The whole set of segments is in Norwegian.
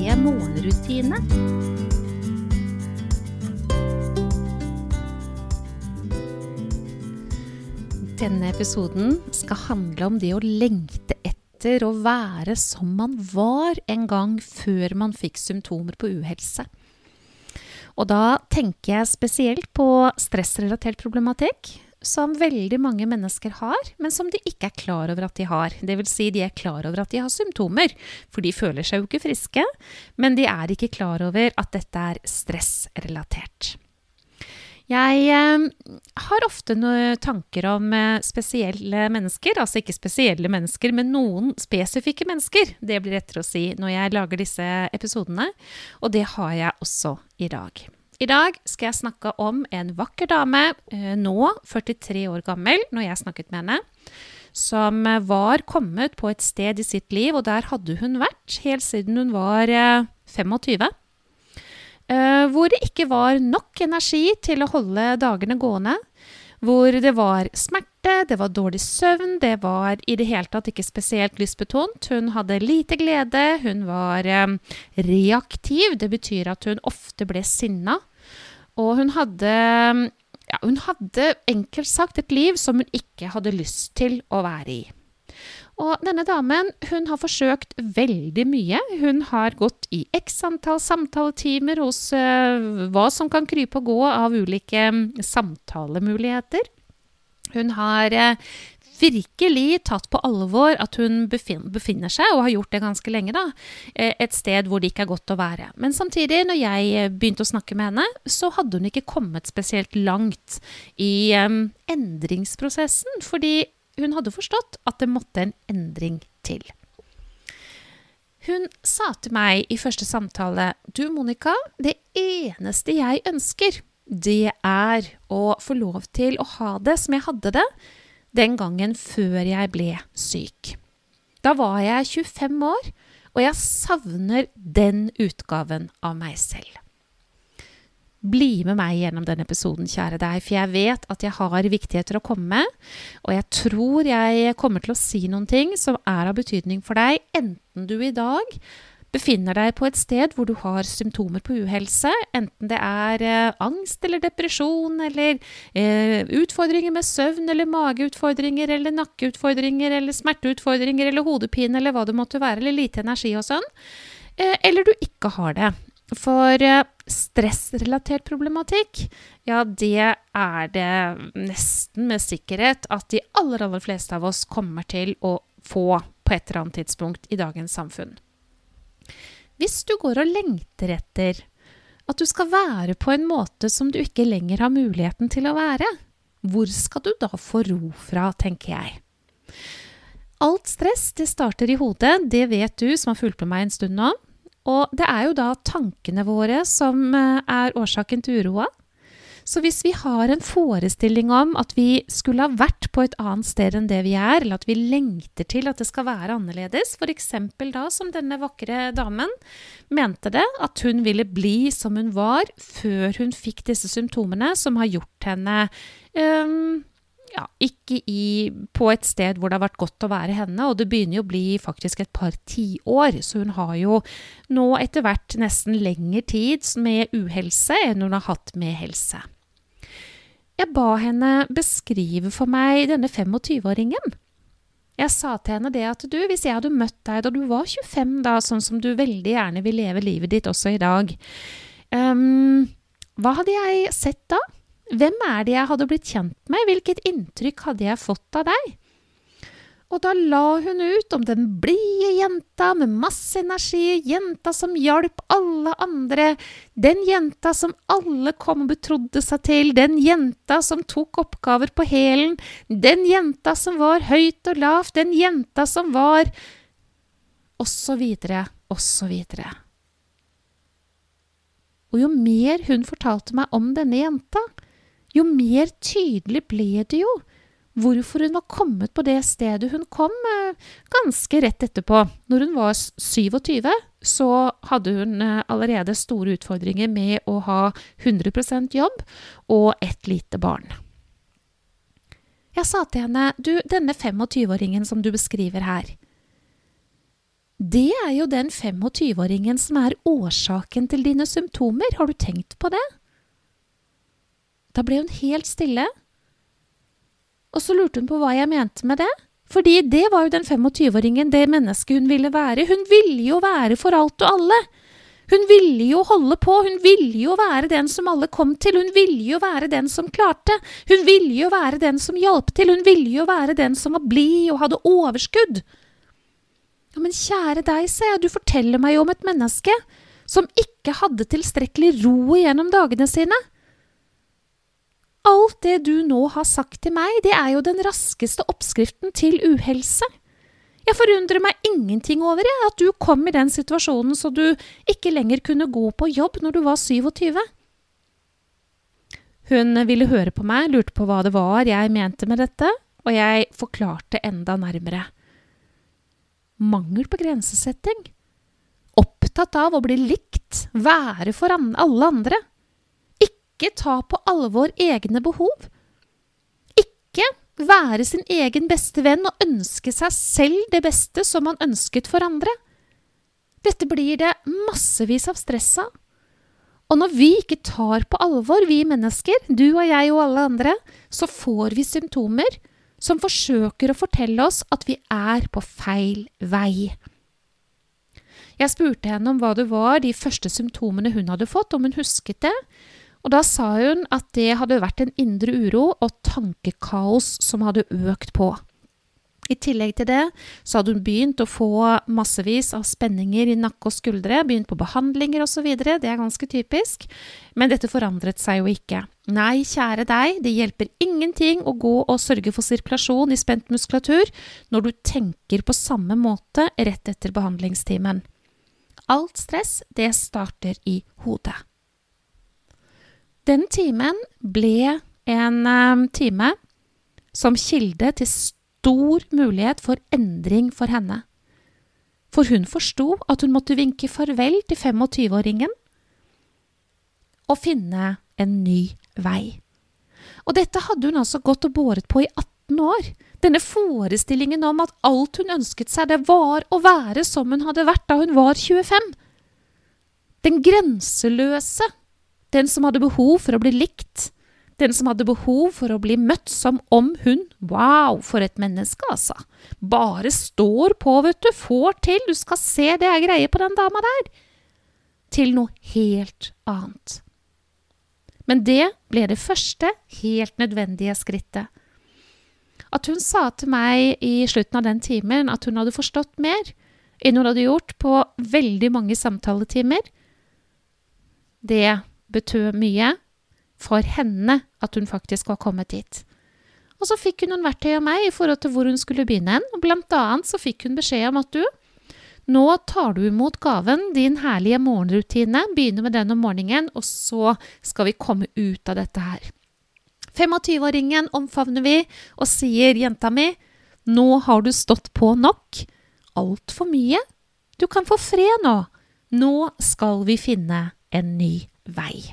morgenrutine. Denne episoden skal handle om det å lengte etter å være som man var en gang før man fikk symptomer på uhelse. Og da tenker jeg spesielt på stressrelatert problematikk, som veldig mange mennesker har, men som de ikke er klar over at de har. Vil si, de er klar over at de har symptomer, for de føler seg jo ikke friske, men de er ikke klar over at dette er stressrelatert. Jeg eh, har ofte noen tanker om eh, spesielle mennesker, altså ikke spesielle mennesker, men noen spesifikke mennesker. Det blir lettere å si når jeg lager disse episodene, og det har jeg også i dag. I dag skal jeg snakke om en vakker dame, eh, nå 43 år gammel, når jeg snakket med henne, som var kommet på et sted i sitt liv, og der hadde hun vært helt siden hun var 25. Uh, hvor det ikke var nok energi til å holde dagene gående. Hvor det var smerte, det var dårlig søvn, det var i det hele tatt ikke spesielt lystbetont. Hun hadde lite glede, hun var reaktiv, det betyr at hun ofte ble sinna. Og hun hadde ja, hun hadde enkelt sagt et liv som hun ikke hadde lyst til å være i. Og denne damen hun har forsøkt veldig mye. Hun har gått i x antall samtaletimer hos uh, hva som kan krype og gå av ulike um, samtalemuligheter. Hun har uh, virkelig tatt på alvor at hun befinner seg, og har gjort det ganske lenge, da, eh, et sted hvor det ikke er godt å være. Men samtidig, når jeg begynte å snakke med henne, så hadde hun ikke kommet spesielt langt i um, endringsprosessen. Fordi hun hadde forstått at det måtte en endring til. Hun sa til meg i første samtale Du, Monica, det eneste jeg ønsker, det er å få lov til å ha det som jeg hadde det den gangen før jeg ble syk. Da var jeg 25 år, og jeg savner den utgaven av meg selv. Bli med meg gjennom denne episoden, kjære deg, for jeg vet at jeg har viktigheter å komme med, og jeg tror jeg kommer til å si noen ting som er av betydning for deg, enten du i dag befinner deg på et sted hvor du har symptomer på uhelse, enten det er eh, angst eller depresjon eller eh, utfordringer med søvn eller mageutfordringer eller nakkeutfordringer eller smerteutfordringer eller hodepine eller hva det måtte være, eller lite energi og sånn, eh, eller du ikke har det. For eh, stressrelatert problematikk, ja, det er det nesten med sikkerhet at de aller, aller fleste av oss kommer til å få på et eller annet tidspunkt i dagens samfunn. Hvis du går og lengter etter at du skal være på en måte som du ikke lenger har muligheten til å være, hvor skal du da få ro fra, tenker jeg. Alt stress det starter i hodet, det vet du som har fulgt med meg en stund nå. Og det er jo da tankene våre som eh, er årsaken til uroa. Så hvis vi har en forestilling om at vi skulle ha vært på et annet sted enn det vi er, eller at vi lengter til at det skal være annerledes, f.eks. da som denne vakre damen mente det, at hun ville bli som hun var før hun fikk disse symptomene som har gjort henne um, ja, ikke i, på et sted hvor det har vært godt å være henne, og det begynner jo å bli faktisk et par tiår, så hun har jo nå etter hvert nesten lengre tid med uhelse enn hun har hatt med helse. Jeg ba henne beskrive for meg denne 25-åringen. Jeg sa til henne det at du, hvis jeg hadde møtt deg da du var 25, da, sånn som du veldig gjerne vil leve livet ditt også i dag, um, hva hadde jeg sett da? Hvem er det jeg hadde blitt kjent med, hvilket inntrykk hadde jeg fått av deg? Og da la hun ut om den blide jenta med masse energi, jenta som hjalp alle andre, den jenta som alle kom og betrodde seg til, den jenta som tok oppgaver på hælen, den jenta som var høyt og lavt, den jenta som var Og så videre, og så videre. Og jo mer hun fortalte meg om denne jenta, jo mer tydelig ble det jo hvorfor hun var kommet på det stedet hun kom eh, ganske rett etterpå. Når hun var 27, så hadde hun eh, allerede store utfordringer med å ha 100% jobb og et lite barn. Jeg sa til henne, du, denne 25-åringen som du beskriver her, det er jo den 25-åringen som er årsaken til dine symptomer, har du tenkt på det? Da ble hun helt stille, og så lurte hun på hva jeg mente med det. Fordi det var jo den 25-åringen, det mennesket hun ville være. Hun ville jo være for alt og alle. Hun ville jo holde på, hun ville jo være den som alle kom til, hun ville jo være den som klarte, hun ville jo være den som hjalp til, hun ville jo være den som var blid og hadde overskudd. Ja, men kjære deg, jeg, du forteller meg jo om et menneske som ikke hadde tilstrekkelig ro gjennom dagene sine. Alt det du nå har sagt til meg, det er jo den raskeste oppskriften til uhelse. Jeg forundrer meg ingenting over jeg, at du kom i den situasjonen så du ikke lenger kunne gå på jobb når du var 27. Hun ville høre på meg, lurte på hva det var jeg mente med dette, og jeg forklarte enda nærmere. Mangel på grensesetting. Opptatt av å bli likt, være for alle andre ikke ta på alvor egne behov. Ikke være sin egen beste venn og ønske seg selv det beste som man ønsket for andre. Dette blir det massevis av stress av. Og når vi ikke tar på alvor, vi mennesker, du og jeg og alle andre, så får vi symptomer som forsøker å fortelle oss at vi er på feil vei. Jeg spurte henne om hva det var de første symptomene hun hadde fått, om hun husket det, og da sa hun at det hadde vært en indre uro og tankekaos som hadde økt på. I tillegg til det så hadde hun begynt å få massevis av spenninger i nakke og skuldre, begynt på behandlinger osv., det er ganske typisk, men dette forandret seg jo ikke. Nei, kjære deg, det hjelper ingenting å gå og sørge for sirkulasjon i spent muskulatur når du tenker på samme måte rett etter behandlingstimen. Alt stress, det starter i hodet. Den timen ble en um, time som kilde til stor mulighet for endring for henne. For hun forsto at hun måtte vinke farvel til 25-åringen og finne en ny vei. Og dette hadde hun altså gått og båret på i 18 år. Denne forestillingen om at alt hun ønsket seg, det var å være som hun hadde vært da hun var 25. Den grenseløse den som hadde behov for å bli likt. Den som hadde behov for å bli møtt som om hun Wow, for et menneske, altså. Bare står på, vet du. Får til. Du skal se det er greie på den dama der. Til noe helt annet. Men det ble det første, helt nødvendige skrittet. At hun sa til meg i slutten av den timen at hun hadde forstått mer enn hun hadde gjort på veldig mange samtaletimer, det betød mye for henne at hun faktisk var kommet dit. Og så fikk hun noen verktøy av meg i forhold til hvor hun skulle begynne hen. Blant annet så fikk hun beskjed om at du, nå tar du imot gaven, din herlige morgenrutine, begynner med den om morgenen, og så skal vi komme ut av dette her. 25-åringen omfavner vi og sier, jenta mi, nå har du stått på nok. Altfor mye. Du kan få fred nå. Nå skal vi finne en ny vei.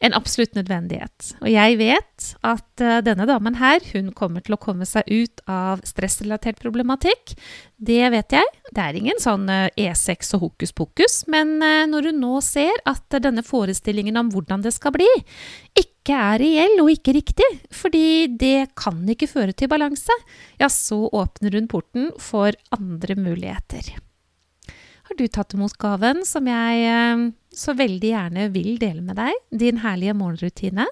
En absolutt nødvendighet. Og jeg vet at uh, denne damen her, hun kommer til å komme seg ut av stressrelatert problematikk. Det vet jeg. Det er ingen sånn uh, E6 og hokus pokus. Men uh, når hun nå ser at denne forestillingen om hvordan det skal bli, ikke er reell og ikke riktig, fordi det kan ikke føre til balanse, ja, så åpner hun porten for andre muligheter har du tatt imot gaven som jeg eh, så veldig gjerne vil dele med deg, din herlige morgenrutine.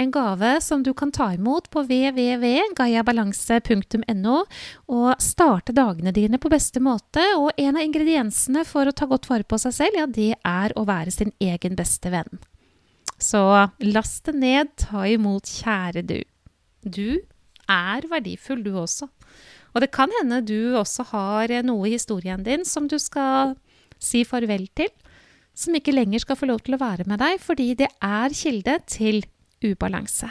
En gave som du kan ta imot på www.gayabalanse.no og starte dagene dine på beste måte. Og en av ingrediensene for å ta godt vare på seg selv, ja, det er å være sin egen beste venn. Så last det ned, ta imot, kjære du. Du er verdifull, du også. Og det kan hende du også har noe i historien din som du skal si farvel til. Som ikke lenger skal få lov til å være med deg fordi det er kilde til ubalanse.